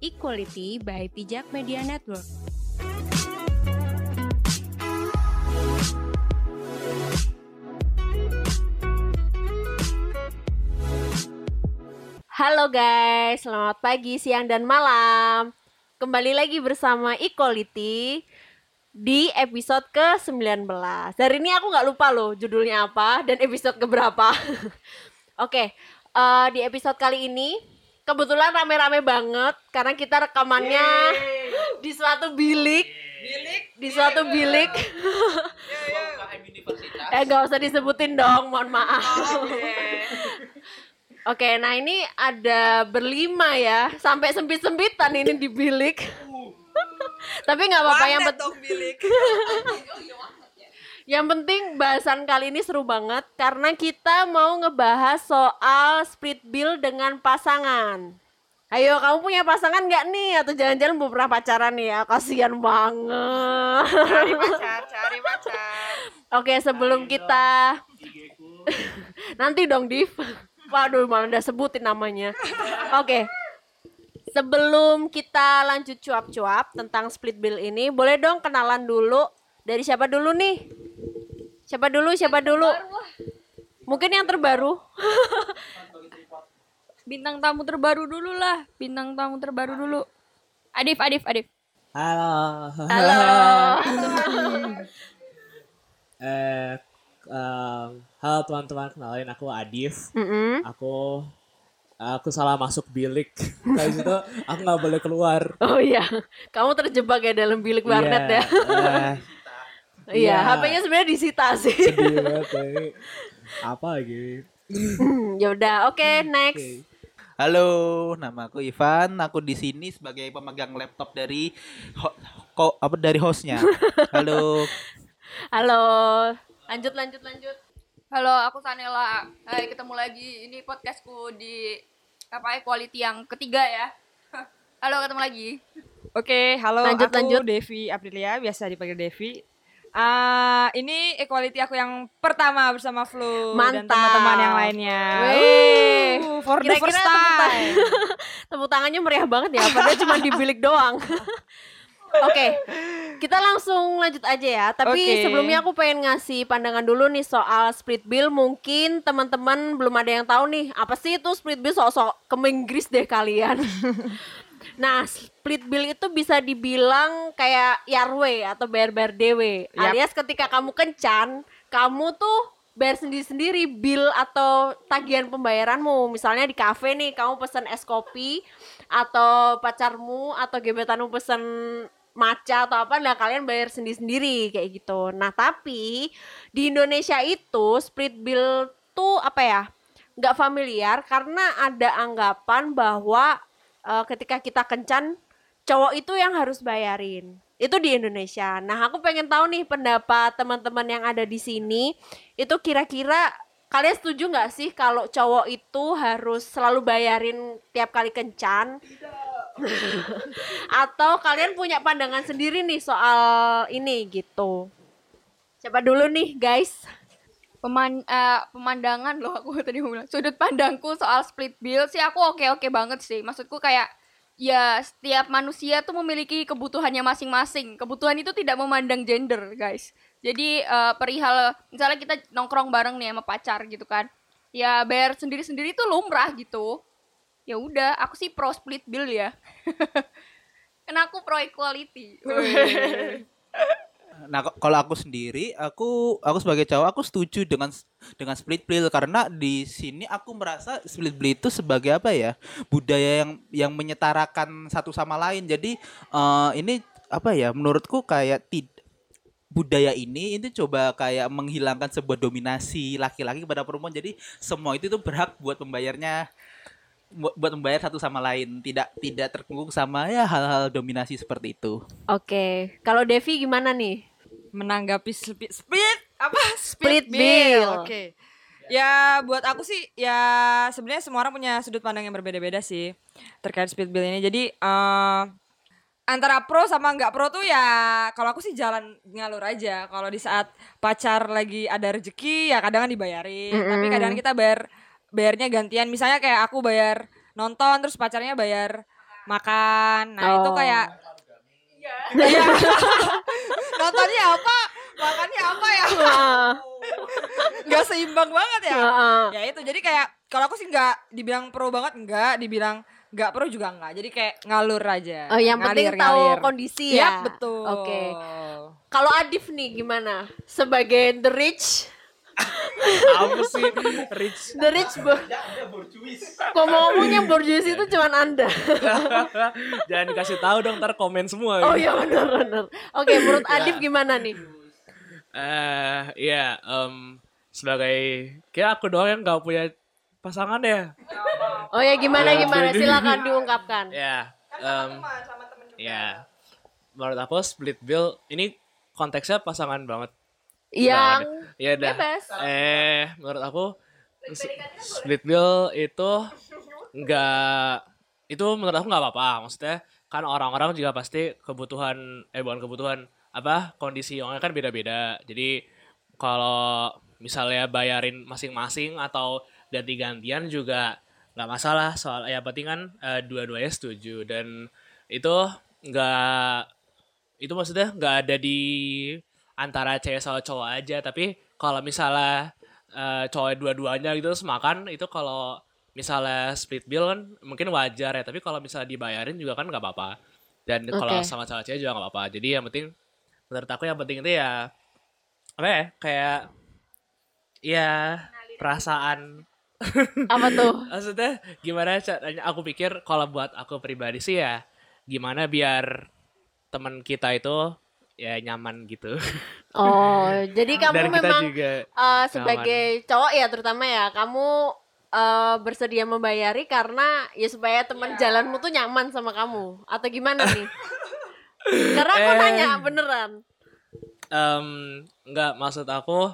Equality by Pijak Media Network. Halo guys, selamat pagi, siang, dan malam. Kembali lagi bersama Equality di episode ke-19. Hari ini aku nggak lupa loh judulnya apa dan episode keberapa. Oke, eh, di episode kali ini kebetulan rame-rame banget karena kita rekamannya di suatu bilik. Di suatu bilik. eh gak usah disebutin dong, mohon maaf. Oke, nah ini ada berlima ya, sampai sempit-sempitan ini di bilik. Tapi nggak apa-apa yang penting. bilik. Yang penting bahasan kali ini seru banget karena kita mau ngebahas soal split bill dengan pasangan. Ayo, kamu punya pasangan nggak nih? Atau jangan-jangan belum pernah pacaran nih ya? Kasian banget. Cari pacar, cari pacar. Oke, sebelum kita nanti dong, Div. Waduh, malah udah sebutin namanya. Oke. Sebelum kita lanjut cuap-cuap tentang split bill ini, boleh dong kenalan dulu. Dari siapa dulu nih? Siapa dulu? Siapa dulu? Mungkin yang terbaru. bintang tamu terbaru dulu lah bintang tamu terbaru dulu Adif Adif Adif Halo. Halo. eh em, halo teman-teman, kenalin aku Adif. Mm-mm. Aku aku salah masuk bilik. Dari situ aku nggak boleh keluar. Oh iya, kamu terjebak ya dalam bilik warnet Iya, ya. eh, Iya, Iya. HP-nya sebenarnya disita sih. sedih banget ini. Apa lagi? ya udah, oke, next. Oke. Halo, nama aku Ivan. Aku di sini sebagai pemegang laptop dari ho- ko- apa dari hostnya. Halo. Halo. Lanjut lanjut lanjut. halo aku Sanela Hai ketemu lagi ini podcastku di apa equality yang ketiga ya halo ketemu lagi Oke, halo Lanjut, aku lanjut. Devi Aprilia, biasa dipanggil Devi. Ah, ini equality aku yang pertama bersama Flu dan Mantap. teman-teman yang lainnya. Wih. Uh, for the first tepuk time. Tepuk tangannya meriah banget ya, padahal cuma di bilik doang. Oke, kita langsung lanjut aja ya. Tapi Oke. sebelumnya aku pengen ngasih pandangan dulu nih soal split bill. Mungkin teman-teman belum ada yang tahu nih apa sih itu split bill sok-sok ke Inggris deh kalian. nah, split bill itu bisa dibilang kayak yarwe atau bayar-bayar dewe. Yap. Alias ketika kamu kencan, kamu tuh bayar sendiri-sendiri bill atau tagihan pembayaranmu. Misalnya di kafe nih, kamu pesen es kopi atau pacarmu atau gebetanmu pesen maca atau apa nah kalian bayar sendiri-sendiri kayak gitu. Nah, tapi di Indonesia itu split bill tuh apa ya? nggak familiar karena ada anggapan bahwa eh, ketika kita kencan cowok itu yang harus bayarin. Itu di Indonesia. Nah, aku pengen tahu nih pendapat teman-teman yang ada di sini. Itu kira-kira kalian setuju nggak sih kalau cowok itu harus selalu bayarin tiap kali kencan? Atau kalian punya pandangan sendiri nih soal ini gitu? Siapa dulu nih, guys? Peman, eh, pemandangan loh aku tadi bilang. Sudut pandangku soal split bill sih aku oke oke banget sih. Maksudku kayak ya setiap manusia tuh memiliki kebutuhannya masing-masing. Kebutuhan itu tidak memandang gender guys. Jadi eh, perihal misalnya kita nongkrong bareng nih sama pacar gitu kan. Ya bayar sendiri-sendiri tuh lumrah gitu. Ya udah aku sih pro split bill ya. Karena aku pro equality Nah, kalau aku sendiri, aku aku sebagai cowok aku setuju dengan dengan split bill karena di sini aku merasa split bill itu sebagai apa ya? budaya yang yang menyetarakan satu sama lain. Jadi eh, ini apa ya? Menurutku kayak tid budaya ini itu coba kayak menghilangkan sebuah dominasi laki-laki kepada perempuan. Jadi semua itu tuh berhak buat membayarnya bu- buat membayar satu sama lain, tidak tidak terkungkung sama ya hal-hal dominasi seperti itu. Oke, kalau Devi gimana nih? Menanggapi split, split apa? Split bill. Oke. Ya buat aku sih ya sebenarnya semua orang punya sudut pandang yang berbeda-beda sih terkait split bill ini. Jadi eh antara pro sama nggak pro tuh ya kalau aku sih jalan ngalur aja. Kalau di saat pacar lagi ada rezeki ya kadang dibayarin, tapi kadang kita bayar bayarnya gantian. Misalnya kayak aku bayar nonton terus pacarnya bayar makan. Nah, itu Oh. kayak Iya. Apa? Makannya apa ya? Nggak seimbang banget ya. Ya itu jadi kayak kalau aku sih nggak dibilang pro banget enggak, dibilang nggak pro juga enggak. Jadi kayak ngalur aja. Oh, yang penting Ngalir, tahu ngalir. kondisi Yap, ya. betul. Oke. Kalau Adif nih gimana? Sebagai the rich, Apa sih rich? the rich bo- ngomong-ngomongnya borjuis itu cuman Anda. Jangan dikasih tahu dong ntar komen semua. Oh iya benar-benar. Oke, menurut Adif gimana nih? Eh, iya, em, sebagai kayak aku doang yang gak punya pasangan ya. Oh ya gimana Ya, gimana? jadi- Silakan diungkapkan. Ya, em, ya. Menurut aku split bill ini konteksnya pasangan banget. Yang Ya udah. bebas. Eh, menurut aku split bill itu enggak itu menurut aku nggak apa-apa. Maksudnya kan orang-orang juga pasti kebutuhan eh bukan kebutuhan apa kondisi orangnya kan beda-beda. Jadi kalau misalnya bayarin masing-masing atau ganti-gantian juga nggak masalah soal ya penting kan eh, dua-duanya setuju dan itu nggak itu maksudnya nggak ada di antara cewek sama cowok aja. Tapi kalau misalnya eh, cowok dua-duanya gitu terus makan itu kalau misalnya split bill kan mungkin wajar ya. Tapi kalau misalnya dibayarin juga kan nggak apa-apa. Dan kalau sama sama cewek juga nggak apa-apa. Jadi yang penting menurut aku yang penting itu ya apa ya kayak ya perasaan. Apa tuh? maksudnya gimana caranya? Aku pikir kalau buat aku pribadi sih ya gimana biar teman kita itu ya nyaman gitu Oh, jadi kamu dan kita memang juga eh, sebagai cowok ya terutama ya, kamu eh, bersedia membayari karena ya supaya teman jalanmu tuh nyaman sama kamu atau gimana nih? Karena aku Eh. nanya beneran. em nggak maksud aku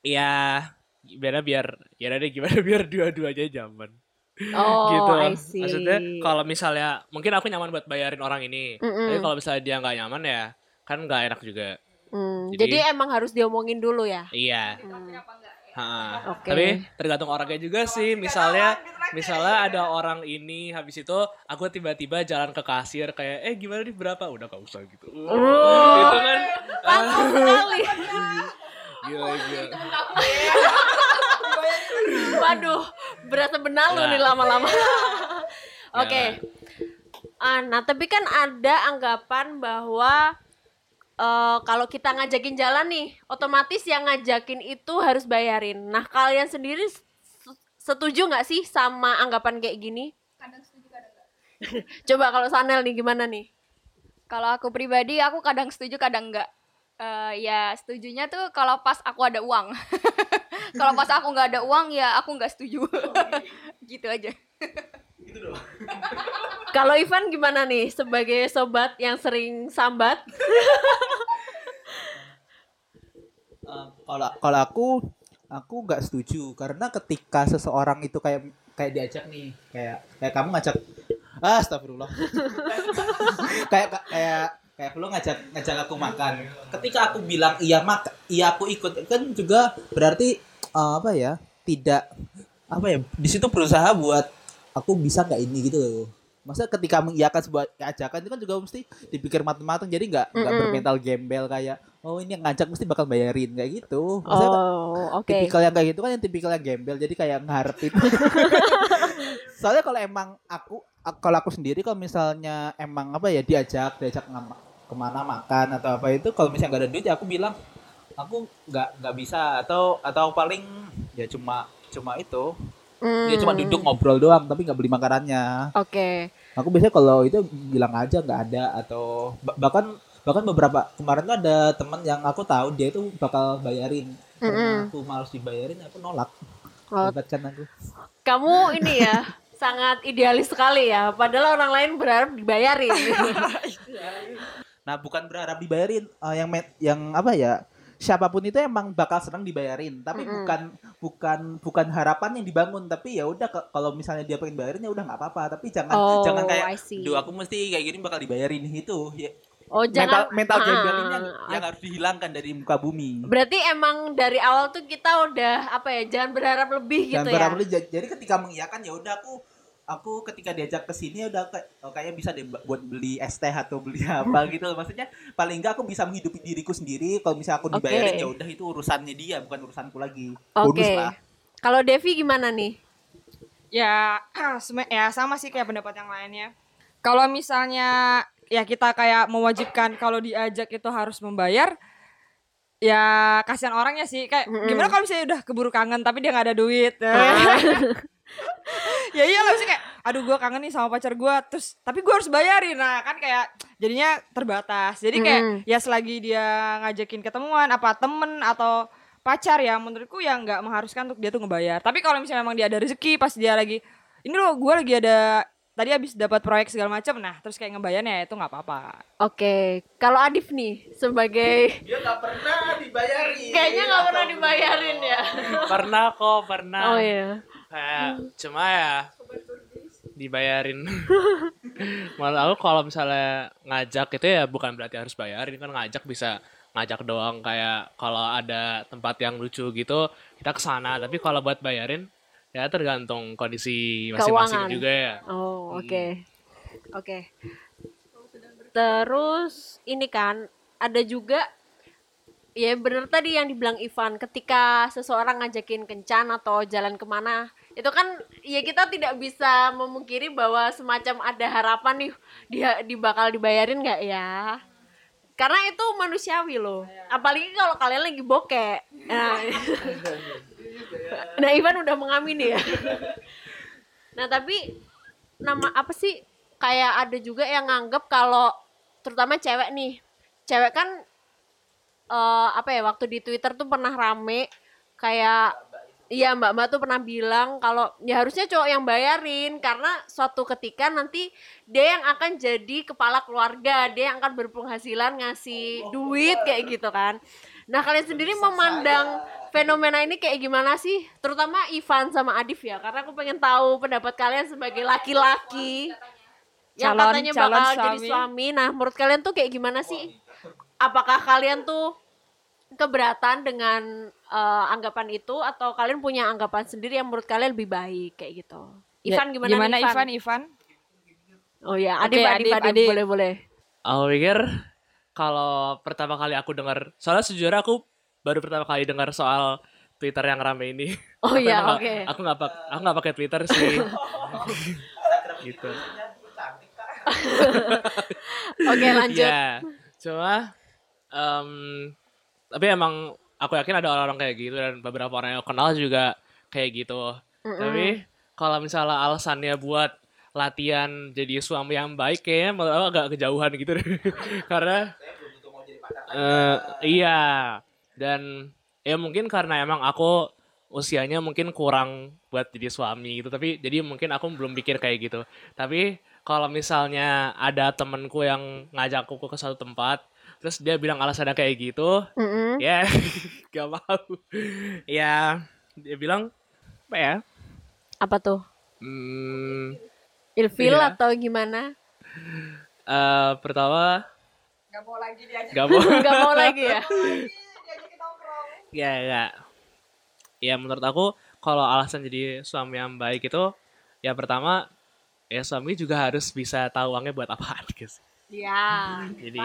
ya gimana biar ya udah deh gimana biar dua-duanya nyaman Oh, gitu I see. maksudnya kalau misalnya mungkin aku nyaman buat bayarin orang ini Mm-mm. tapi kalau misalnya dia nggak nyaman ya kan nggak enak juga Hmm, jadi- jadi, emang harus diomongin dulu ya. iya Hmm. Ha, Oke. Tapi tergantung orangnya juga sih. Misalnya, misalnya ada orang ini habis itu aku tiba-tiba jalan ke kasir kayak, eh gimana nih berapa? Udah gak usah gitu. Oh. Itu kan Langsung sekali. gila gila. Waduh, berasa benalu Nah. nih lama-lama. Oke. Ya. Ah, nah, tapi kan ada anggapan bahwa eh, kalau kita ngajakin jalan nih, otomatis yang ngajakin itu harus bayarin. Nah, kalian sendiri setuju nggak sih sama anggapan kayak gini? Kadang setuju kadang enggak. Coba kalau Sanel nih gimana nih? Kalau aku pribadi aku kadang setuju kadang enggak. Eh, ya setujunya tuh kalau pas aku ada uang. kalau pas aku nggak ada uang ya aku nggak setuju. gitu aja. Kalau Ivan gimana nih? Sebagai sobat yang sering sambat? Eh, kalau kalau aku aku nggak setuju. Karena ketika seseorang itu kayak kayak diajak nih kayak kayak kamu ngajak ah astagfirullah. Kayak kayak kayak lu ngajak ngajak aku makan. Ketika aku bilang iya mak iya aku ikut kan juga berarti eh, apa ya tidak apa ya di situ berusaha buat aku bisa nggak ini gitu loh masa ketika mengiyakan sebuah ajakan itu kan juga mesti dipikir matang-matang jadi nggak nggak Mm-mm. bermental gembel kayak oh ini yang ngajak mesti bakal bayarin kayak gitu Maksudnya Oh, oke. tipikal yang kayak gitu kan yang tipikal yang gembel jadi kayak ngarepin soalnya kalau emang aku ak- kalau aku sendiri kalau misalnya emang apa ya diajak diajak ke mana makan atau apa itu kalau misalnya nggak ada duit ya aku bilang aku nggak nggak bisa atau atau paling ya cuma cuma itu dia cuma Hmm, duduk ngobrol doang tapi nggak beli makanannya Oke. aku biasanya kalau itu bilang aja nggak ada atau ba- bahkan bahkan beberapa kemarin tuh ada teman yang aku tahu dia itu bakal bayarin karena aku malas dibayarin aku nolak Oh. libatkan aku Kamu ini ya sangat idealis sekali ya. Padahal orang lain berharap dibayarin. nah bukan berharap dibayarin eh, yang yang apa ya siapa pun itu emang bakal senang dibayarin. Tapi Mm-mm. bukan bukan bukan harapan yang dibangun. Tapi ya udah kalau misalnya dia pengen bayarin ya udah nggak apa-apa. Tapi jangan Oh, jangan kayak duh aku mesti kayak gini bakal dibayarin itu ya, Oh, mental jangan mental ini yang, yang harus dihilangkan dari muka bumi. Berarti emang dari awal tuh kita udah apa ya, jangan berharap lebih Dan gitu ya. berharap lebih. Jadi- jadi ketika mengiyakan ya udah aku aku ketika diajak ke sini udah kayak oh, kayaknya bisa deh buat beli es teh atau beli apa gitu loh. Maksudnya paling enggak aku bisa menghidupi diriku sendiri. Kalau misalnya aku dibayarin ya udah itu urusannya dia, bukan urusanku lagi. Oke. Bonus lah. Kalau Devi gimana nih? Ya, ya sama sih kayak pendapat yang lainnya. Kalau misalnya ya kita kayak mewajibkan kalau diajak itu harus membayar, ya kasihan orangnya sih. Kayak gimana kalau misalnya udah keburu kangen tapi dia nggak ada duit. ya iya lah sih kayak aduh gue kangen nih sama pacar gue terus tapi gue harus bayarin nah kan kayak jadinya terbatas jadi kayak Mm. ya selagi dia ngajakin ketemuan apa temen atau pacar ya menurutku ya nggak mengharuskan untuk dia tuh ngebayar tapi kalau misalnya memang dia ada rezeki pas dia lagi ini loh gue lagi ada tadi habis dapat proyek segala macam nah terus kayak ngebayarnya itu nggak apa-apa Oke, kalau Adif nih sebagai Dia nggak pernah dibayarin. kayaknya nggak pernah dibayarin ya. pernah kok pernah Oh iya. Kayak cuma ya dibayarin. Malah aku kalau misalnya ngajak itu ya bukan berarti harus bayarin kan ngajak bisa ngajak doang. Kayak kalau ada tempat yang lucu gitu kita ke sana. Tapi kalau buat bayarin ya tergantung kondisi masing-masing juga ya. Oh, oke. Oke. Terus ini kan ada juga ya bener tadi yang dibilang Ivan ketika seseorang ngajakin kencan atau jalan ke mana itu kan ya kita tidak bisa memungkiri bahwa semacam ada harapan nih dia di bakal dibayarin nggak ya? Karena itu manusiawi loh. Apalagi kalau kalian lagi bokeh. Nah, nah Ivan udah mengamini ya. Nah tapi nama apa sih kayak ada juga yang nganggep kalau terutama cewek nih. Cewek kan eh apa ya waktu di Twitter tuh pernah rame kayak iya mbak mbak tuh pernah bilang kalau ya harusnya cowok yang bayarin karena suatu ketika nanti dia yang akan jadi kepala keluarga dia yang akan berpenghasilan ngasih duit kayak gitu kan. Nah kalian sendiri memandang fenomena ini kayak gimana sih? Terutama Ivan sama Adif ya karena aku pengen tahu pendapat kalian sebagai laki-laki. Yang Calon- katanya calon bakal jadi suami. suami. Nah menurut kalian tuh kayak gimana sih apakah kalian tuh keberatan dengan eh, anggapan itu? Atau kalian punya anggapan sendiri yang menurut kalian lebih baik? Kayak gitu. Ivan gimana, Ya, gimana nih, Ivan? Ivan? Oh ya Adif, Adif, Adif, Adif. boleh boleh. Aku pikir kalau pertama kali aku dengar soalnya sejujurnya aku baru pertama kali dengar soal Twitter yang rame ini. Oh iya oke. nggak- aku nggak pak- aku nggak pakai Twitter sih. Gitu. Oke lanjut. Ya, cuma em, tapi emang aku yakin ada orang-orang kayak gitu dan beberapa orang yang aku kenal juga kayak gitu. Tapi kalau misalnya alasannya buat latihan jadi suami yang baik kayaknya menurut aku agak kejauhan gitu. Karena eh, iya dan ya mungkin karena emang aku usianya mungkin kurang buat jadi suami gitu tapi jadi mungkin aku belum pikir kayak gitu tapi kalau misalnya ada temenku yang ngajakku ke suatu tempat terus dia bilang alasannya kayak gitu. Mm-mm. ya gak mau. Ya dia bilang apa ya? Apa tuh? Hmm, ilfil Iya. atau gimana? Eh, pertama Gak mau lagi dia gak mau. Nggak mau lagi ya? Ya ya. Ya menurut aku kalau alasan jadi suami yang baik itu ya pertama ya suami juga harus bisa tahu uangnya buat apaan guys ya jadi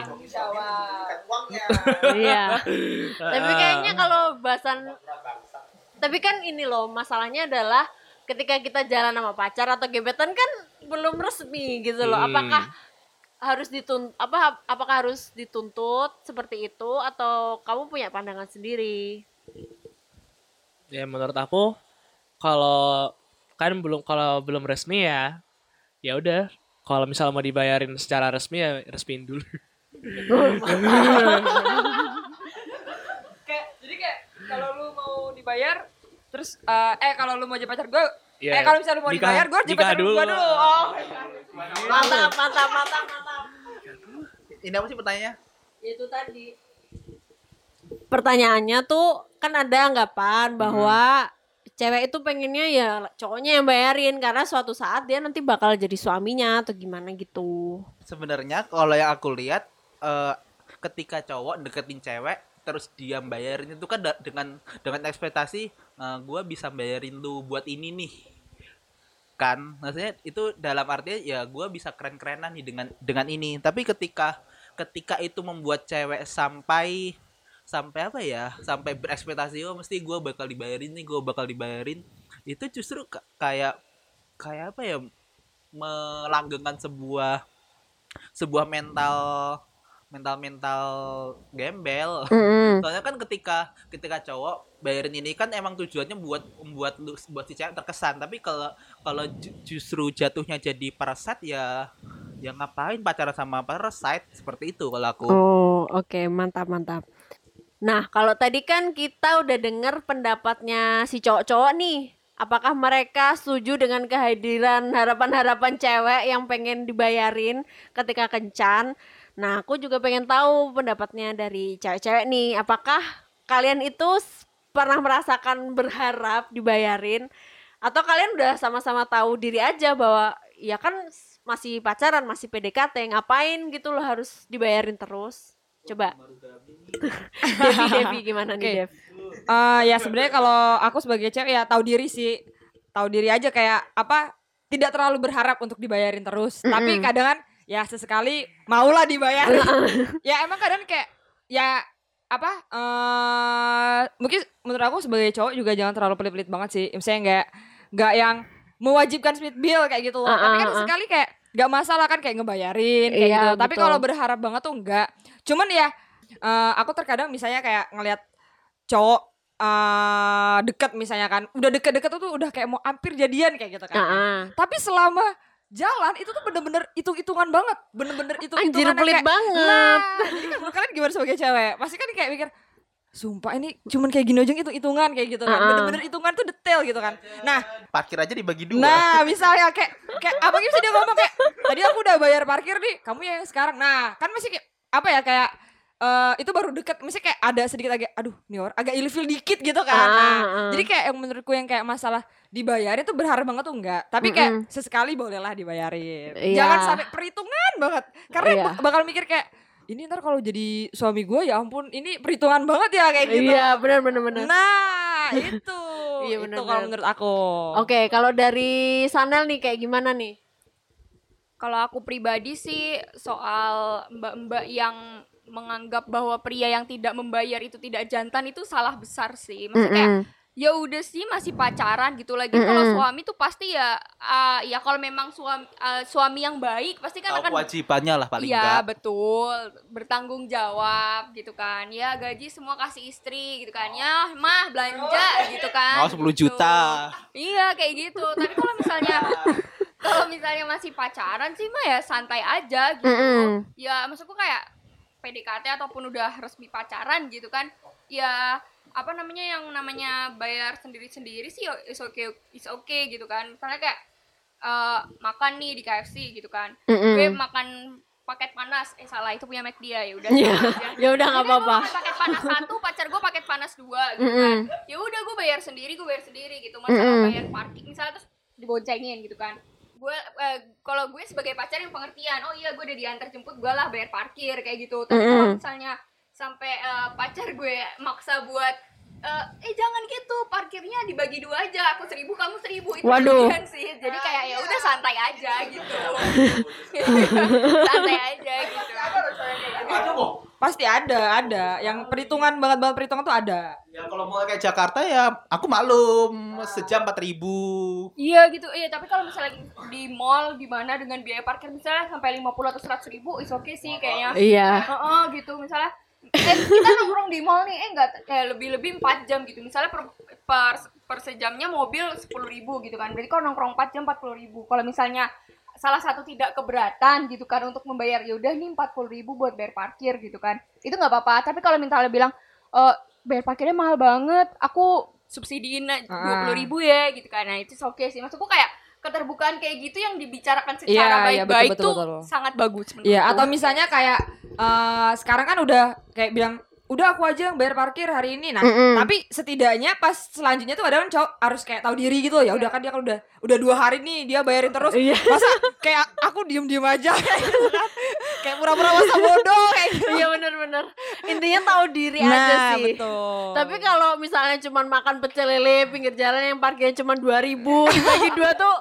iya. Tapi kayaknya kalau bahasan tapi kan ini loh masalahnya adalah ketika kita jalan sama pacar atau gebetan kan belum resmi gitu loh. Hmm. apakah harus dituntut apa apakah harus dituntut seperti itu atau kamu punya pandangan sendiri? Ya menurut aku kalau kan belum kalau belum resmi ya ya udah kalau misal mau dibayarin secara resmi ya resmiin dulu. Kayak jadi kayak kalau lu mau dibayar terus eh, eh kalau lu mau jadi pacar gue Ya, eh kalau misalnya lu mau nikah- dibayar gue jadi pacar dulu. gue dulu. Oh. Mantap mantap mantap mantap. Ini apa sih pertanyaannya? itu tadi. Pertanyaannya tuh kan ada anggapan bahwa cewek itu pengennya ya cowoknya yang bayarin karena suatu saat dia nanti bakal jadi suaminya atau gimana gitu. Sebenarnya kalau yang aku lihat eh, ketika cowok deketin cewek terus dia bayarin itu kan dengan dengan ekspektasi gue bisa bayarin lu buat ini nih. Bukan maksudnya itu dalam artinya ya gue bisa keren-kerenan nih dengan dengan ini. Tapi ketika ketika itu membuat cewek sampai sampai apa ya sampai berekspektasi oh mesti gue bakal dibayarin nih gue bakal dibayarin. Itu justru ka- kayak kayak apa ya melanggengkan sebuah sebuah mental mental mental gembel. Mm-mm. soalnya kan ketika ketika cowok bayarin ini kan emang tujuannya buat membuat lu buat si cewek terkesan. Tapi kalau kalau ju- justru jatuhnya jadi parasite ya ya ngapain pacaran sama parasite? Seperti itu kalau aku. Oh, oke, mantap, mantap. Nah, kalau tadi kan kita udah dengar pendapatnya si cowok-cowok nih. Apakah mereka setuju dengan kehadiran harapan-harapan cewek yang pengen dibayarin ketika kencan? Nah, aku juga pengen tahu pendapatnya dari cewek-cewek nih. Apakah kalian itu pernah merasakan berharap dibayarin? Atau kalian udah sama-sama tahu diri aja bahwa ya kan masih pacaran, masih PDKT, ngapain gitu loh harus dibayarin terus? Coba. Devi, Devi gimana nih. Dev? Eh, ya sebenarnya kalau aku sebagai cewek ya tahu diri sih tahu diri aja kayak apa tidak terlalu berharap untuk dibayarin terus tapi Mm-mm. kadang kan ya sesekali maulah dibayar ya emang kadang kayak ya apa eh mungkin menurut aku sebagai cowok juga jangan terlalu pelit-pelit banget sih misalnya nggak nggak yang mewajibkan split bill kayak gitu loh Ah, tapi kan ah. sekali kayak nggak masalah kan kayak ngebayarin kayak Iya, gitu tapi betul. kalau berharap banget tuh enggak cuman ya eh, aku terkadang misalnya kayak ngelihat cowok eh deket misalnya kan udah deket-deket tuh udah kayak mau hampir jadian kayak gitu kan Ah, ah. tapi selama jalan itu tuh bener-bener hitung-hitungan banget bener-bener itu Anjir pelit banget. nah jadi kan menurut kalian gimana sebagai cewek pasti kan kayak mikir sumpah ini cuman kayak gini aja itu hitungan kayak gitu kan Ah, ah. bener-bener hitungan tuh detail gitu kan nah parkir aja dibagi dua Nah, misalnya kayak kayak apa bisa dia ngomong kayak tadi aku udah bayar parkir nih, kamu yang sekarang. Nah, kan masih kayak apa ya kayak eh itu baru deket, mesti kayak ada sedikit agak aduh, nih orang agak ilfil dikit gitu kan. Ah, Nah, ah. jadi kayak yang menurutku yang kayak masalah dibayarin tuh berharap banget tuh enggak. Tapi kayak Mm-mm. sesekali bolehlah dibayarin. Iya. Jangan sampai perhitungan banget. Karena bak- bakal mikir kayak ini ntar kalau jadi suami gue ya ampun ini perhitungan banget ya kayak gitu. Iya, benar benar benar. Nah, itu. Iya, itu kalau menurut aku. Oke, kalau dari Sanel nih kayak gimana nih? Kalau aku pribadi sih soal mbak-mbak yang menganggap bahwa pria yang tidak membayar itu tidak jantan itu salah besar sih. Maksudnya kayak Mm-mm. ya udah sih masih pacaran gitu lagi. Kalau Mm-mm. suami tuh pasti ya ah, ya kalau memang suami ah, suami yang baik pasti kan tahu akan kewajibannya lah paling Iya enggak betul bertanggung jawab gitu kan ya gaji semua kasih istri gitu kan ya mah belanja gitu kan mau 10 gitu. juta iya kayak gitu tapi kalau misalnya kalau misalnya masih pacaran sih mah ya santai aja gitu Mm-mm. ya maksudku kayak PDKT ataupun udah resmi pacaran gitu kan ya apa namanya yang namanya bayar sendiri-sendiri sih is okay is okay gitu kan misalnya kayak eh, makan nih di KFC gitu kan Mm-mm. gue makan paket panas eh salah itu punya McD ya ya udah Iya. Ya udah nggak apa-apa. makan paket panas satu pacar gue paket panas dua gitu Mm-mm. kan ya udah gue bayar sendiri gue bayar sendiri gitu masalah Mm-mm. bayar parkir misalnya terus diboncengin gitu kan gue eh, kalau gue sebagai pacar yang pengertian oh iya gue udah diantar jemput gue lah bayar parkir kayak gitu. Tapi kalau Mm-mm. misalnya sampai eh, pacar gue maksa buat eh, eh jangan gitu parkirnya dibagi dua aja aku seribu kamu seribu itu Waduh. berlebihan sih. Jadi kayak ya udah santai aja gitu. Santai aja gitu Pasti ada, ada. Yang perhitungan banget banget perhitungan tuh ada. ya kalau mau kayak Jakarta ya aku maklum sejam 4000 Iya gitu, iya tapi kalau misalnya di mall gimana dengan biaya parkir misalnya sampai 50 atau 100 ribu, is okay sih kayaknya. Iya. Heeh, gitu misalnya eh, kita nongkrong di mall nih, eh enggak eh, lebih-lebih 4 jam gitu. Misalnya per, per, per sejamnya mobil 10 ribu gitu kan. Berarti kalau nongkrong 4 jam 40 ribu. Kalau misalnya salah satu tidak keberatan gitu kan untuk membayar ya udah nih 40 ribu buat bayar parkir gitu kan. Itu nggak apa-apa. Tapi kalau misalnya bilang eh bayar parkirnya mahal banget, aku subsidiin dua puluh ribu ya gitu kan. Nah itu oke sih. Maksudku kayak keterbukaan kayak gitu yang dibicarakan secara Iya, iya, baik-baik betul, tuh betul, betul. sangat bagus menurutku. Iya, atau misalnya kayak eh sekarang kan udah kayak bilang udah aku aja yang bayar parkir hari ini. Nah, Mm-mm. tapi setidaknya pas selanjutnya tuh kadang cowok harus kayak tahu diri gitu ya. Udah kan dia kan udah udah dua hari nih dia bayarin terus. Iya. Masa kayak aku diem-diem aja kayak gitu kan. Kayak pura-pura masa bodoh kayak gitu. Iya benar-benar. Intinya tahu diri aja Nah, sih. betul. Tapi kalau misalnya cuman makan pecel lele pinggir jalan yang parkirnya cuma 2000 dibagi dua tuh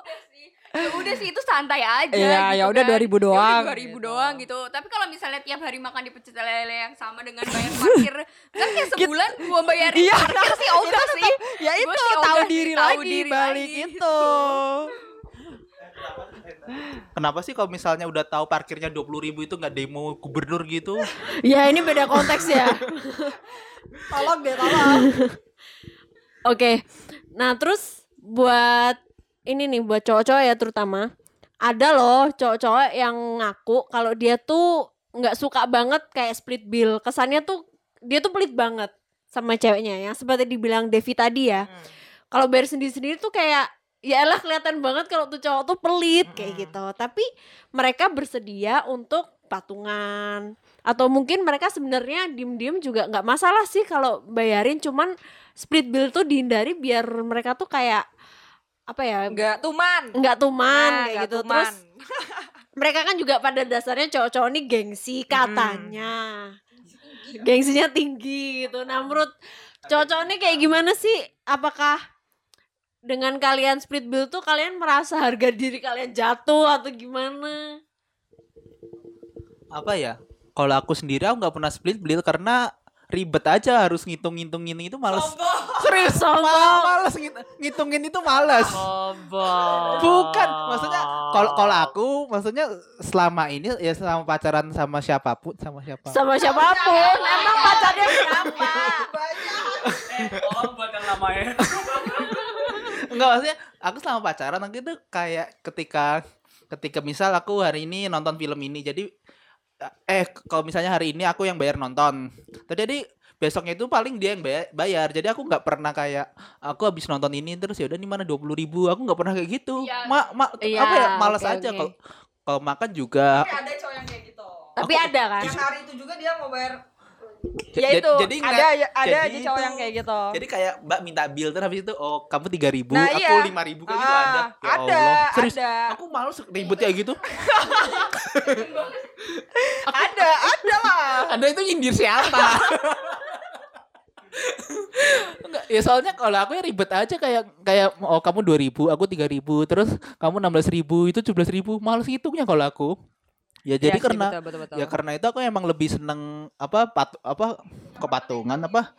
ya udah sih itu santai aja Iya, gitu ya udah kan. 2000 Ya udah doang. 2000 doang gitu tapi kalau misalnya tiap hari makan di pecel lele yang sama dengan bayar parkir kan kayak sebulan gua bayarin Iya. parkir sih ogah sih ya itu sih tahu diri tahu lagi diri balik lagi. itu. Kenapa sih kalau misalnya udah tahu parkirnya 20.000 ribu itu nggak demo gubernur gitu? Ya ini beda konteks ya. Tolong deh, tolong. Oke. Nah, terus buat ini nih buat cowok-cowok ya terutama ada loh cowok-cowok yang ngaku kalau dia tuh nggak suka banget kayak split bill. Kesannya tuh dia tuh pelit banget sama ceweknya yang seperti dibilang Devi tadi ya. Kalau bayar sendiri-sendiri tuh kayak ya elah kelihatan banget kalau tuh cowok tuh pelit kayak gitu. Tapi mereka bersedia untuk patungan atau mungkin mereka sebenarnya diem-diem juga nggak masalah sih kalau bayarin cuman split bill tuh dihindari biar mereka tuh kayak apa ya? Enggak tuman. nggak tuman Nah, kayak nggak gitu. tuman. terus mereka kan juga pada dasarnya cowok-cowok ini gengsi katanya. Gengsinya tinggi gitu. Nah menurut cowok-cowok ini kayak gimana sih? Apakah dengan kalian split bill tuh kalian merasa harga diri kalian jatuh atau gimana? Apa ya? Kalau aku sendiri aku nggak pernah split bill karena ribet aja harus ngitung-ngitungin itu males. Serius Sombong. Ma- males ngit- ngitungin itu males. Sombong. Bukan, maksudnya kalau kalau aku maksudnya selama ini ya selama pacaran sama siapa pun sama siapa. sama siapa pun emang pacarnya berapa Eh, tolong buat yang namanya. Enggak maksudnya aku selama pacaran aku itu kayak ketika ketika misal aku hari ini nonton film ini jadi eh kalau misalnya hari ini aku yang bayar nonton. Jadi besoknya itu paling dia yang bayar. Jadi aku nggak pernah kayak aku habis nonton ini terus ya udah nih mana 20.000 ribu aku nggak pernah kayak gitu. Iya. Ma, ma- Iya, apa ya malas oke, aja kalau kalau makan juga. Tapi ada cowok yang kayak gitu. tapi ada kan Yang hari itu juga dia mau bayar. Ya itu, jadi ada aja- ada jadi aja cowok itu- yang kayak gitu. Jadi kayak Mbak minta bill terus habis itu oh kamu 3000 Nah, aku iya. 5000 kayak gitu Ah, ada. Ya ada, Allah. Serius, ada. Aku males ribet kayak gitu. ada, ada lah. Anda itu nyindir siapa? Enggak, ya soalnya kalau aku ya ribet aja kayak kayak oh kamu 2000, aku 3000, terus kamu 16000, itu 17000, males hitungnya kalau aku. Ya jadi Iya sih, karena betul, betul, betul. ya karena itu aku emang lebih seneng apa pat apa kepatungan apa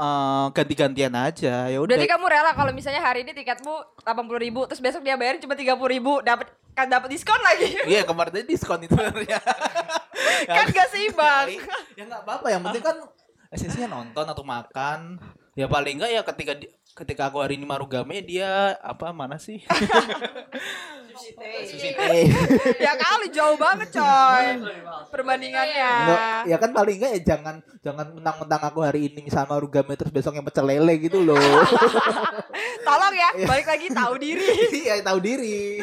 eh, ganti-gantian aja. Ya udah. Berarti kamu rela kalau misalnya hari ini tiketmu 80 ribu, terus besok dia bayarin cuma 30 ribu, dapat kan dapat diskon lagi. Iya kemarin tadi diskon itu ya. kan gak seimbang. ya nggak apa-apa yang penting kan esensinya nonton atau makan ya paling enggak ya ketika di- ketika aku hari ini marugame dia apa mana sih Sushi teh. ya kali jauh banget coy. Perbandingannya. Nggak, ya kan paling enggak ya jangan jangan mentang-mentang aku hari ini misalnya marugame terus besoknya pecel lele gitu loh Tolong ya, balik lagi tahu diri. iya tahu diri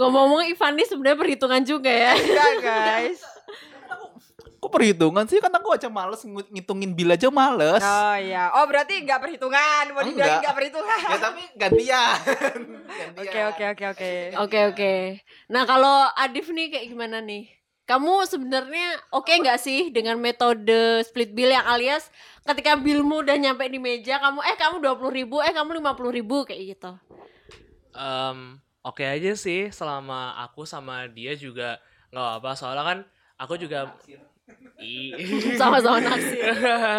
ngomong-ngomong Ivan ini sebenarnya perhitungan juga ya Enggak guys. Kok perhitungan sih kan aku aja males ngitungin bill aja males Oh iya. Oh berarti nggak perhitungan. Mau Enggak. dibilang nggak perhitungan. ya tapi gantian Oke Gantian. oke oke oke. Oke oke. Nah kalau Adif nih kayak gimana nih? Kamu sebenarnya oke nggak sih dengan metode split bill yang alias ketika billmu udah nyampe di meja kamu eh kamu dua puluh ribu eh kamu lima puluh ribu kayak gitu. Em, oke aja sih selama aku sama dia juga nggak apa soalnya kan aku juga I- Sama-sama naksir.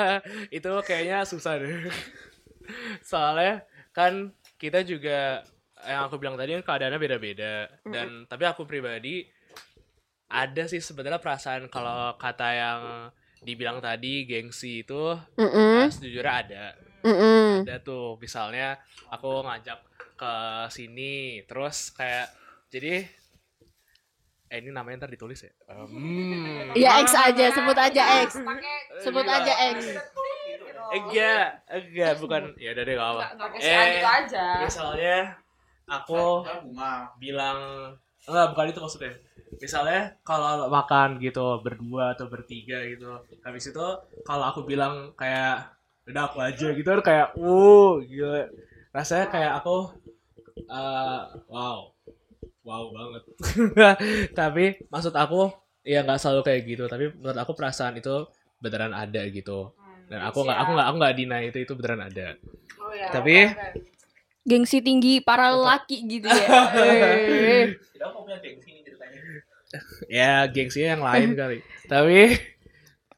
itu kayaknya susah deh. Soalnya kan kita juga yang aku bilang tadi kan keadaannya beda-beda. Dan tapi aku pribadi ada sih sebenarnya perasaan kalau kata yang dibilang tadi gengsi itu Mm eh, sejujurnya ada. -mm. ada tuh. Misalnya aku ngajak ke sini terus kayak jadi eh ini namanya ntar ditulis ya? Hmm. Ya X aja sebut aja X. Sebut aja X. enggak enggak bukan. Ya udah deh gak apa Nggak Eh, gitu aja. misalnya aku bunga. bilang enggak bukan itu maksudnya. Misalnya kalau makan gitu berdua atau bertiga gitu habis itu kalau aku bilang kayak udah aku aja gitu kan kayak uh gila. Rasanya kayak aku eh, wow wow banget. Tapi maksud aku ya nggak selalu kayak gitu. Tapi menurut aku perasaan itu beneran ada gitu. Dan aku nggak aku nggak aku nggak deny itu itu beneran ada. Tapi gengsi tinggi para lelaki gitu ya. Eh. ya gengsinya yang lain kali. Tapi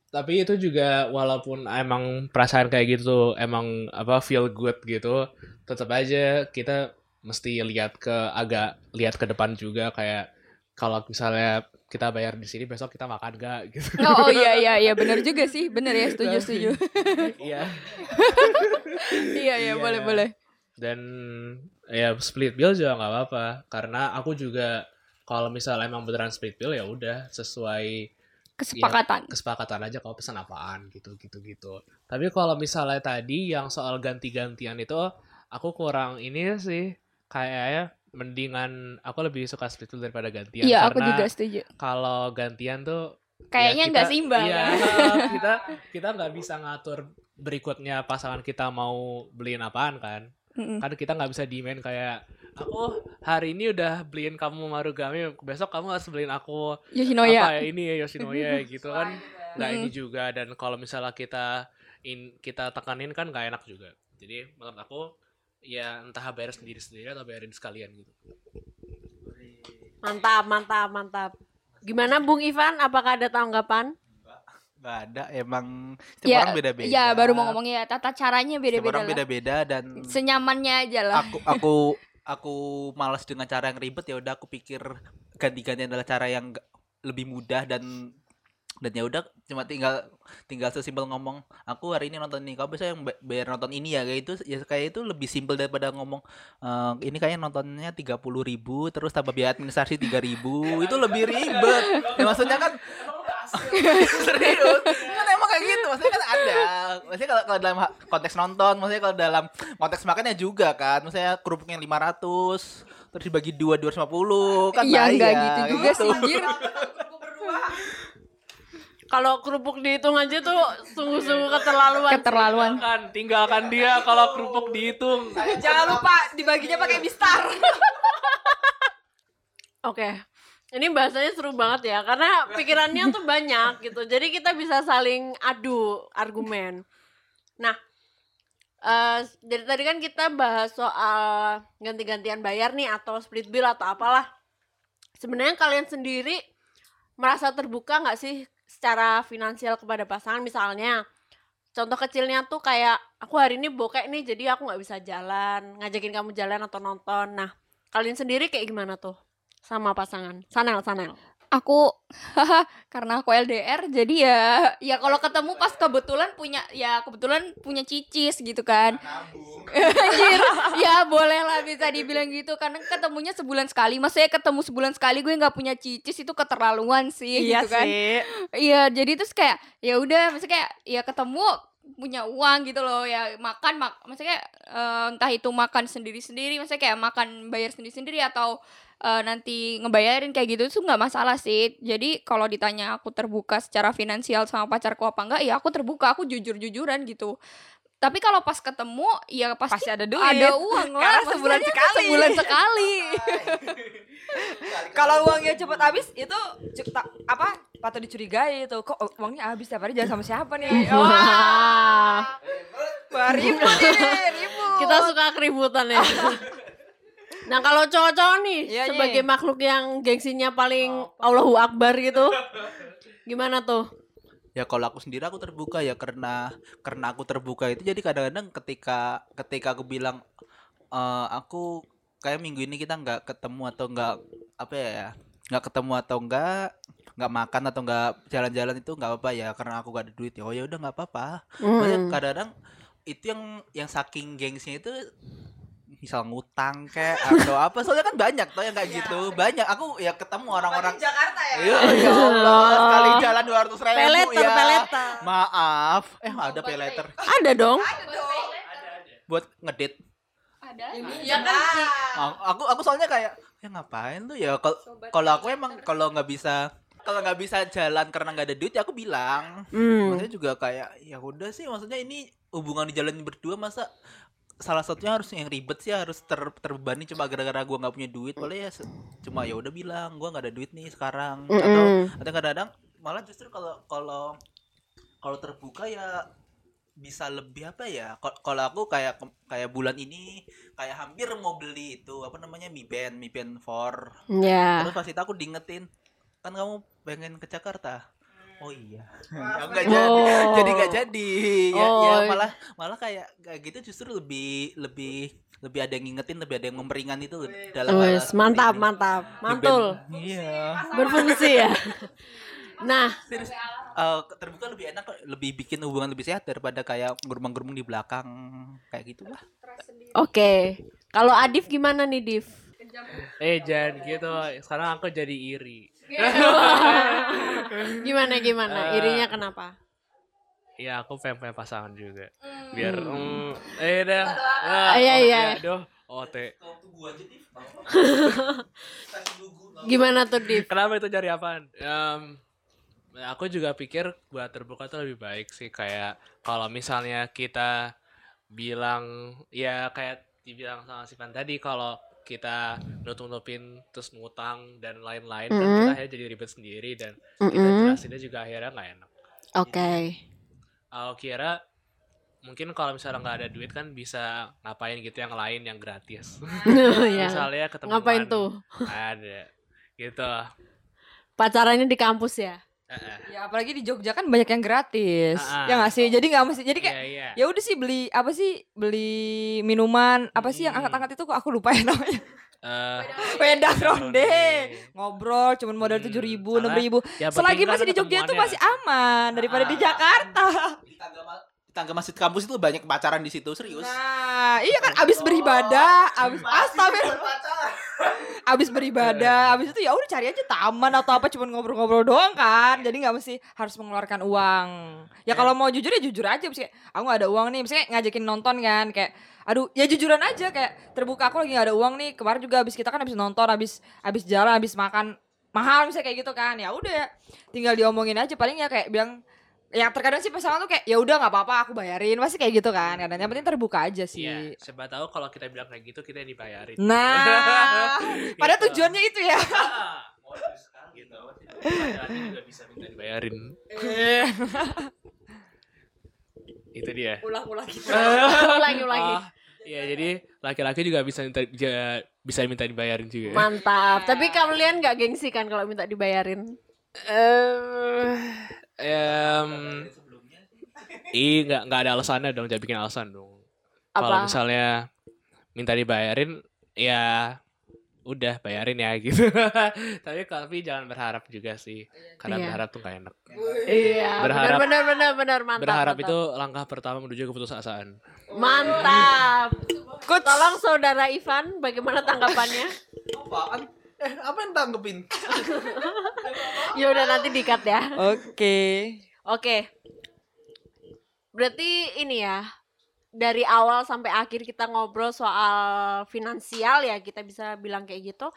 tapi itu juga walaupun emang perasaan kayak gitu emang apa feel good gitu tetap aja kita mesti lihat ke agak lihat ke depan juga kayak kalau misalnya kita bayar di sini besok kita makan gak gitu Oh, oh iya iya iya benar juga sih. Benar ya, setuju setuju. iya iya iya boleh boleh. dan ya split bill juga nggak apa-apa karena aku juga kalau misalnya emang beneran split bill ya udah sesuai Kesepakatan. kesepakatan aja kalau pesan apaan gitu gitu gitu tapi kalau misalnya tadi yang soal ganti-gantian itu aku kurang ini sih kayaknya mendingan aku lebih suka split bill daripada gantian Iya, aku karena juga setuju. kalau gantian tuh Kayaknya ya nggak kita- seimbang. iya, kan? kita kita nggak bisa ngatur berikutnya pasangan kita mau beliin apaan kan Mm-mm. kan kita nggak bisa demand kayak aku hari ini udah beliin kamu marugame besok kamu harus beliin aku Yoshinoya. apa ya ini ya Yoshinoya gitu kan nggak ini juga dan kalau misalnya kita in kita tekanin kan nggak enak juga jadi menurut aku ya entah bayar sendiri sendiri atau bayarin sekalian gitu Mantap, mantap, mantap. Gimana Bung Ivan? Apakah ada tanggapan? Nggak ada, emang setiap Ya, orang beda-beda. ya baru mau ngomong ya tata caranya Setiap beda-beda orang beda-beda dan Senyamannya aja lah. aku aku aku malas dengan cara yang ribet ya udah aku pikir ganti-gantian adalah cara yang lebih mudah dan dan ya udah cuma tinggal tinggal sesimpel ngomong aku hari ini nonton ini kamu bisa yang ba- bayar nonton ini ya? Kayak itu ya kayak itu lebih simpel daripada ngomong "Eh, ini kayaknya nontonnya tiga puluh ribu terus tambah biaya administrasi tiga ribu. Itu lebih ribet. Ya maksudnya kan serius? Kan emang kayak gitu. Maksudnya kan ada. Maksudnya kalau, kalau dalam konteks nonton maksudnya kalau dalam konteks makannya juga kan. Maksudnya kerupuknya 500 terus dibagi dua 250 kan Iya, nggak gitu juga sih, Jir. Kalau kerupuk dihitung aja tuh sungguh-sungguh keterlaluan. Keterlaluan. kan tinggalkan dia kalau kerupuk dihitung Jangan lupa dibaginya pakai bistar. Oke. Ini bahasanya seru banget ya karena pikirannya tuh banyak gitu. Jadi kita bisa saling adu argumen. Nah, eh dari tadi kan kita bahas soal ganti-gantian bayar nih atau split bill atau apalah. Sebenarnya kalian sendiri merasa terbuka nggak sih secara finansial kepada pasangan misalnya? Contoh kecilnya tuh kayak aku hari ini bokek nih jadi aku nggak bisa jalan, ngajakin kamu jalan atau nonton. Nah, kalian sendiri kayak gimana tuh? sama pasangan Sanel Sanel Aku karena aku LDR jadi ya ya kalau ketemu pas kebetulan punya ya kebetulan punya cicis gitu kan. Anjir, ya boleh lah bisa dibilang gitu karena ketemunya sebulan sekali. Maksudnya ketemu sebulan sekali gue nggak punya cicis itu keterlaluan sih gitu kan. Iya, jadi terus kayak ya udah maksudnya kayak ya ketemu punya uang gitu loh ya makan mak maksudnya kayak, eh, entah itu makan sendiri-sendiri maksudnya kayak makan bayar sendiri-sendiri atau eh, nanti ngebayarin kayak gitu itu nggak masalah sih. Jadi kalau ditanya aku terbuka secara finansial sama pacarku apa enggak ya aku terbuka aku jujur-jujuran gitu. Tapi kalau pas ketemu ya pasti, Pasti ada duit. ada uang lah Karena sebulan sekali. sebulan sekali. Kalau uangnya cepet habis itu cu- ta- apa patut dicurigai itu. Kok uangnya habis tiap hari? Jangan sama siapa nih? Wah, ribut ribut. Kita suka keributan ya. Nah kalau cowok-cowok nih Nyi. sebagai makhluk yang gengsinya paling Allahu Akbar gitu, gimana tuh? ya kalau aku sendiri aku terbuka ya karena karena aku terbuka itu jadi kadang-kadang ketika ketika aku bilang eh aku kayak minggu ini kita nggak ketemu atau nggak apa ya nggak ketemu atau nggak nggak makan atau nggak jalan-jalan itu nggak apa-apa ya karena aku gak ada duit ya oh ya udah nggak apa-apa Hmm. kadang-kadang itu yang yang saking gengsnya itu misal ngutang kayak atau apa soalnya kan banyak tuh yang kayak gitu. banyak aku ya ketemu orang-orang Jakarta ya. Iya, ya Allah, sekali jalan dua ratus ribu Peleter, ya. peleter. Maaf, eh ada peleter. Ada dong. buat ngedit. ada. Ya kan Aku aku soalnya kayak ya ngapain tuh ya? Kalau kalau aku emang kalau nggak bisa kalau nggak bisa jalan karena nggak ada duit ya aku bilang. Hmm. Maksudnya juga kayak ya udah sih maksudnya ini hubungan di jalan berdua masa salah satunya harus yang ribet sih harus ter terbebani cuma gara-gara gua nggak punya duit boleh ya cuma ya udah bilang gua nggak ada duit nih sekarang atau Mm-mm. atau kadang-kadang malah justru kalau kalau kalau terbuka ya bisa lebih apa ya kalau aku kayak kayak bulan ini kayak hampir mau beli itu apa namanya Mi Band Mi Band 4 Ya. terus pas itu aku diingetin kan kamu pengen ke Jakarta oh iya ya, nggak Oh. jadi jadi nggak jadi ya, ya Oh. malah malah kayak kayak gitu justru lebih lebih lebih ada yang ngingetin lebih ada yang memeringan itu dalam hal Wes, mantap, mantap. Band- Mantul. iya Berfungsi ya. Nah, Serius, eh, terbuka lebih enak kok, lebih bikin hubungan lebih sehat daripada kayak gerumang-gerumung di belakang kayak gitulah oke. Kalau Adif gimana nih, Div? Eh jangan gitu. Sekarang aku jadi iri. Gimana gimana? Eh, Irinya kenapa? Iya aku pengen punya pasangan juga. Biar mm, eh dah. Ah, iya, iya. Aduh, OT. Gimana tuh, Div? Kenapa itu cari apaan? Em, aku juga pikir buat terbuka tuh lebih baik sih kayak kalau misalnya kita bilang ya kayak dibilang sama Sivan tadi kalau kita nutup-nutupin terus ngutang dan lain-lain kan Mm-mm. kita akhirnya jadi ribet sendiri dan kita Mm-mm. jelasinnya juga akhirnya nggak enak. Oke. Aku kira mungkin kalau misalnya nggak ada duit kan bisa ngapain gitu yang lain yang gratis. ya. Misalnya ketemu Ngapain tuh? Ada gitu. Pacarannya di kampus ya? Heeh. Ya apalagi di Jogja kan banyak yang gratis. Ah. Ya nggak sih? Jadi nggak mesti jadi kayak Iya iya. ya udah sih beli apa sih beli minuman apa sih yang Hmm. angkat-angkat itu kok aku lupa ya namanya Eh, wedang ronde ronde. ngobrol cuman modal Hmm, tujuh ribu enam ribu yang selagi kan masih di Jogja itu masih aman daripada di Ah. Jakarta di tangga, ma- di tangga masjid kampus itu banyak pacaran di situ serius nah iya kan abis beribadah abis astagfirullah abis beribadah abis itu ya udah cari aja taman atau apa cuman ngobrol-ngobrol doang kan. Jadi nggak mesti harus mengeluarkan uang. Ya kalau mau jujur ya jujur aja misalnya aku nggak ada uang nih misalnya ngajakin nonton kan kayak aduh ya jujuran aja kayak terbuka aku lagi nggak ada uang nih kemarin juga abis kita kan abis nonton abis abis jalan abis makan mahal misalnya kayak gitu kan. Ya udah tinggal diomongin aja paling ya kayak bilang ya terkadang sih pasangan tuh kayak ya udah nggak apa-apa aku bayarin pasti kayak gitu kan kadang yang penting terbuka aja sih Iya, siapa tahu kalau kita bilang kayak gitu kita yang dibayarin. Nah, pada Gitu. tujuannya itu ya. Gitu. Juga bisa minta dibayarin. Itu dia. Ulang-ulang gitu. ulangi, ulangi. Ah, Iya, jadi laki-laki juga bisa minta bisa minta dibayarin juga. Mantap. Tapi kalian nggak gengsi kan kalau minta dibayarin? Eh, em, Ih, nggak nggak ada alasannya dong, jangan bikin alasan dong. Kalau misalnya minta dibayarin, ya udah bayarin ya gitu. tapi tapi jangan berharap juga sih, karena Iya. berharap tuh gak enak. Iya. Berharap- benar benar benar mantap. berharap mantap. itu langkah pertama menuju keputusasaan. mantap. Tolong saudara Ivan, bagaimana tanggapannya? apaan eh apa yang tanggepin ya udah nanti dikat ya. Oke. Oke. Berarti ini ya dari awal sampai akhir kita ngobrol soal finansial ya kita bisa bilang kayak gitu.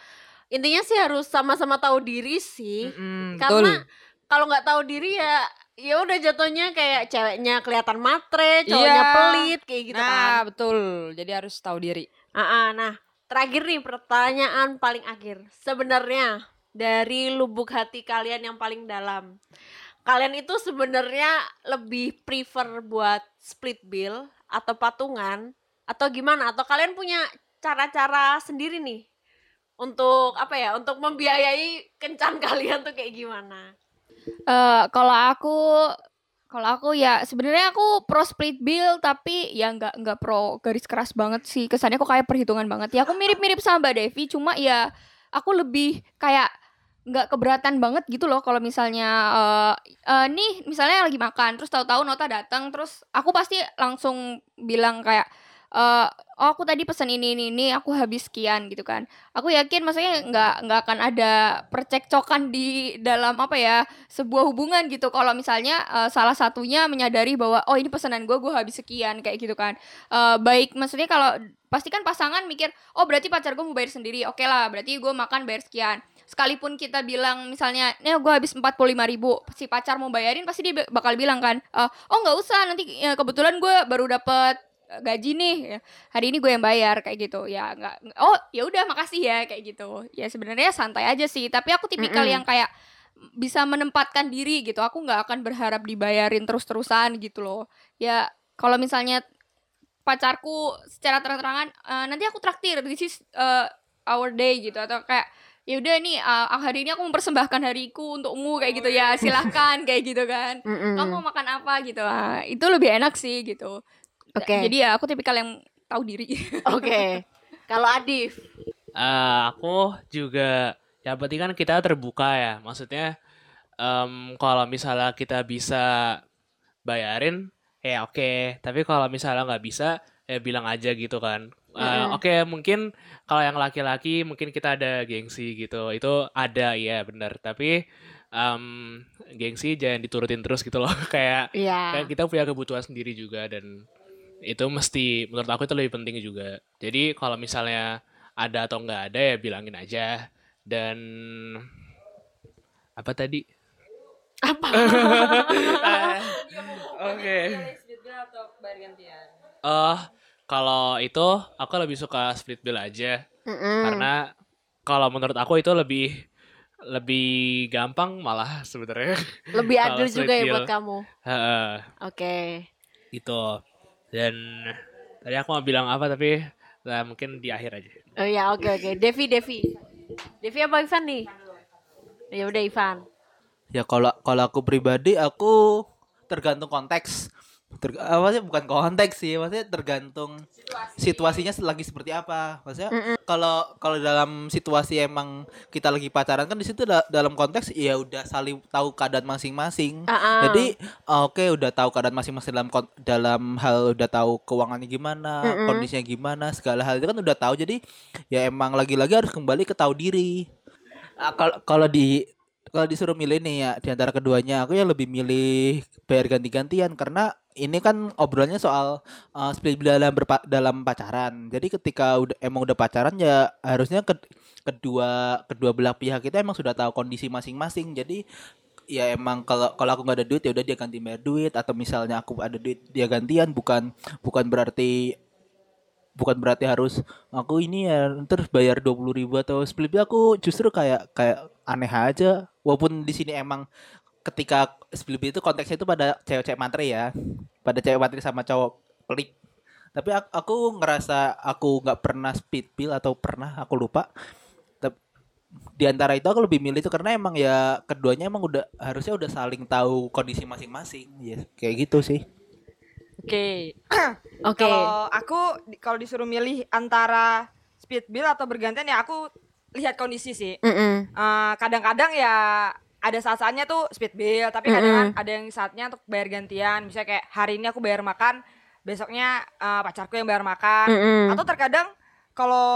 Intinya sih harus sama-sama tahu diri sih. Mm-mm, Karena betul. kalau nggak tahu diri ya ya udah jatuhnya kayak ceweknya kelihatan matre, cowoknya Iya. pelit kayak gitu kan. Nah, betul. Jadi harus tahu diri. Ah, ah, nah, terakhir nih pertanyaan paling akhir. Sebenarnya dari lubuk hati kalian yang paling dalam, kalian itu sebenarnya lebih prefer buat split bill atau patungan atau gimana? Atau kalian punya cara-cara sendiri nih untuk apa ya? Untuk membiayai kencan kalian tuh kayak gimana? Eh, kalau aku kalau aku ya sebenarnya aku pro split bill tapi ya nggak nggak pro garis keras banget sih. Kesannya aku kayak perhitungan banget. Ya aku mirip-mirip sama Mbak Devi cuma ya aku lebih kayak nggak keberatan banget gitu loh kalau misalnya eh eh, nih misalnya lagi makan terus tahu-tahu nota datang terus aku pasti langsung bilang kayak eh oh aku tadi pesan ini ini ini aku habis sekian gitu kan. Aku yakin maksudnya nggak nggak akan ada percekcokan di dalam apa ya sebuah hubungan gitu. Kalau misalnya eh, salah satunya menyadari bahwa oh ini pesanan gue gue habis sekian kayak gitu kan. Eh, baik maksudnya kalau pasti kan pasangan mikir oh berarti pacar gue mau bayar sendiri oke lah berarti gue makan bayar sekian. Sekalipun kita bilang misalnya nih gue habis 45 ribu si pacar mau bayarin pasti dia bakal bilang kan oh nggak usah nanti ya, kebetulan gue baru dapet gaji nih ya. hari ini gue yang bayar kayak gitu. Ya nggak oh ya udah makasih ya kayak gitu. Ya sebenarnya santai aja sih tapi aku tipikal Mm-mm. yang kayak bisa menempatkan diri gitu. Aku nggak akan berharap dibayarin terus-terusan gitu loh. Ya kalau misalnya pacarku secara terang-terangan "Eh, nanti aku traktir this is uh, our day gitu. Atau kayak ya udah nih uh, hari ini aku mempersembahkan hariku untukmu kayak gitu ya. Silahkan kayak gitu kan. Mm-mm. kamu mau makan apa gitu. Ah, itu lebih enak sih gitu Oke. jadi ya aku tipikal yang tahu diri Oke. Kalau Adif. Eh, aku juga yang penting kan kita terbuka ya. Maksudnya em, kalau misalnya kita bisa bayarin ya oke. Tapi kalau misalnya nggak bisa ya bilang aja gitu kan. Eh, Mm-mm. Oke mungkin kalau yang laki-laki mungkin kita ada gengsi gitu. Itu ada ya benar. Tapi em, gengsi jangan diturutin terus gitu loh. Kayak Iya. kan kita punya kebutuhan sendiri juga dan itu mesti menurut aku itu lebih penting juga jadi kalau misalnya ada atau nggak ada ya bilangin aja dan apa tadi Apa? oke eh kalau itu aku lebih suka split bill aja Mm-mm. karena kalau menurut aku itu lebih lebih gampang malah sebenarnya Lebih adil juga ya buat kamu. Heeh. Oke. itu dan tadi aku mau bilang apa tapi nah, mungkin di akhir aja Oh ya, oke oke. Devi, Devi. Devi apa Ivan nih? Ya udah Ivan. Ya kalau kalau aku pribadi aku tergantung konteks. Ter, apa sih bukan konteks sih, maksudnya tergantung situasinya lagi seperti apa. Maksudnya kalau kalau dalam situasi emang kita lagi pacaran kan di situ da- dalam konteks ya udah saling tahu keadaan masing-masing. Ah, ah. Jadi oke udah tahu keadaan masing-masing dalam dalam hal udah tahu keuangannya gimana, Mm-mm. kondisinya gimana, segala hal itu kan udah tahu. Jadi ya emang lagi-lagi harus kembali ke tahu diri. Ah, Kalau kalau di kalau disuruh milih nih ya di antara keduanya aku ya lebih milih bayar ganti-gantian karena ini kan obrolannya soal uh, split dalam berpa- dalam pacaran. Jadi ketika udah emang udah pacaran ya harusnya ke- kedua kedua belah pihak kita emang sudah tahu kondisi masing-masing. Jadi ya emang kalau kalau aku nggak ada duit ya udah dia ganti bayar duit atau misalnya aku ada duit dia gantian bukan bukan berarti bukan berarti harus aku ini ya terus bayar dua puluh ribu atau split aku justru kayak kayak aneh aja walaupun di sini emang ketika bill itu konteksnya itu pada cewek-cewek matre ya pada cewek matre sama cowok pelik tapi aku, aku ngerasa aku nggak pernah split bill atau pernah aku lupa di antara itu aku lebih milih itu karena emang ya keduanya emang udah harusnya udah saling tahu kondisi masing-masing ya kayak gitu sih Oke. Oke. Kalau aku kalau disuruh milih antara speed bill atau bergantian ya aku lihat kondisi sih. Eh, kadang-kadang ya ada saat-saatnya tuh speed bill, tapi kadang ada yang saatnya untuk bayar gantian. Misalnya kayak hari ini aku bayar makan, besoknya eh, pacarku yang bayar makan. Mm-mm. Atau terkadang kalau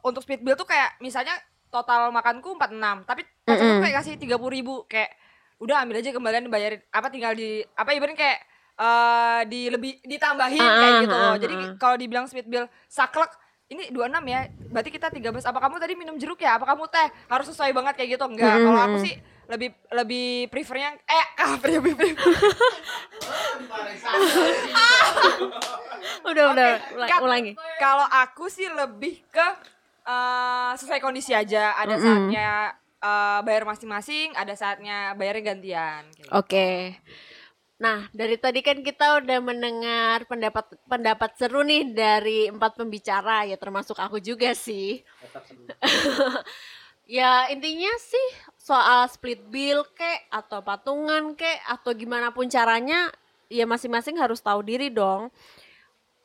untuk speed bill tuh kayak misalnya total makanku 46, tapi pacarku Mm-mm. kayak kasih 30 ribu kayak udah ambil aja kembalian dibayarin apa tinggal di apa ibaratnya kayak eh di lebih ditambahin Ah, kayak ah, gitu. ah, Jadi kalau dibilang speed bill saklek ini 26 ya, berarti kita 13. Apa kamu tadi minum jeruk ya? Apa kamu teh? Harus sesuai banget kayak gitu. Enggak. Kalau aku sih lebih lebih prefernya eh ah, lebih prefer. Udah udah Oke, ulang- ulangi. Kalau aku sih lebih ke eh, sesuai kondisi aja. Ada Mm-mm. saatnya eh, bayar masing-masing, ada saatnya bayarnya gantian. gitu. Oke. Nah, dari tadi kan kita udah mendengar pendapat pendapat seru nih dari empat pembicara ya termasuk aku juga sih. ya intinya sih soal split bill kek atau patungan kek atau gimana pun caranya ya masing-masing harus tahu diri dong.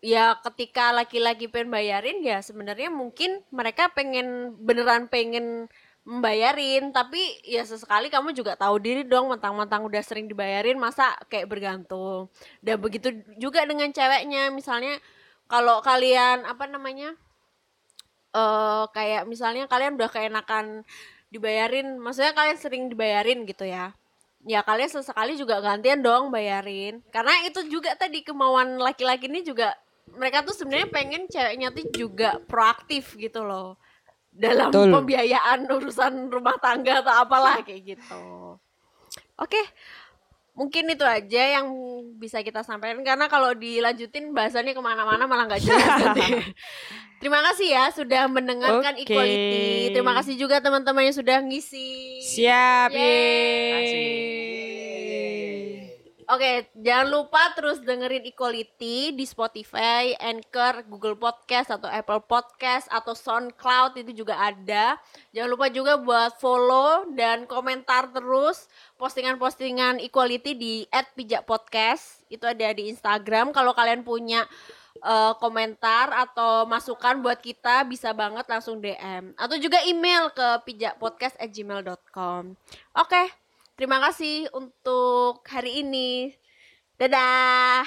Ya ketika laki-laki pengen bayarin ya sebenarnya mungkin mereka pengen beneran pengen membayarin tapi ya sesekali kamu juga tahu diri dong mentang-mentang udah sering dibayarin masa kayak bergantung dan begitu juga dengan ceweknya misalnya kalau kalian apa namanya eh kayak misalnya kalian udah keenakan dibayarin maksudnya kalian sering dibayarin gitu ya. Ya kalian sesekali juga gantian dong bayarin. Karena itu juga tadi kemauan laki-laki ini juga mereka tuh sebenarnya pengen ceweknya tuh juga proaktif gitu loh. Dalam Betul. pembiayaan urusan rumah tangga atau apalah kayak gitu. Oke mungkin itu aja yang bisa kita sampaikan karena kalau dilanjutin bahasannya ke mana-mana malah nggak jelas. Terima kasih ya sudah mendengarkan Oke. equality. Terima kasih juga teman-teman yang sudah ngisi. Siap. Yeay. Oke jangan lupa terus dengerin Equality di Spotify, Anchor, Google Podcast atau Apple Podcast atau SoundCloud itu juga ada. Jangan lupa juga buat follow dan komentar terus postingan-postingan Equality di @pijakpodcast. Itu ada di Instagram. Kalau kalian punya eh, komentar atau masukan buat kita bisa banget langsung DM atau juga email ke pijakpodcast@gmail.com. Oke, terima kasih untuk hari ini. Dadah.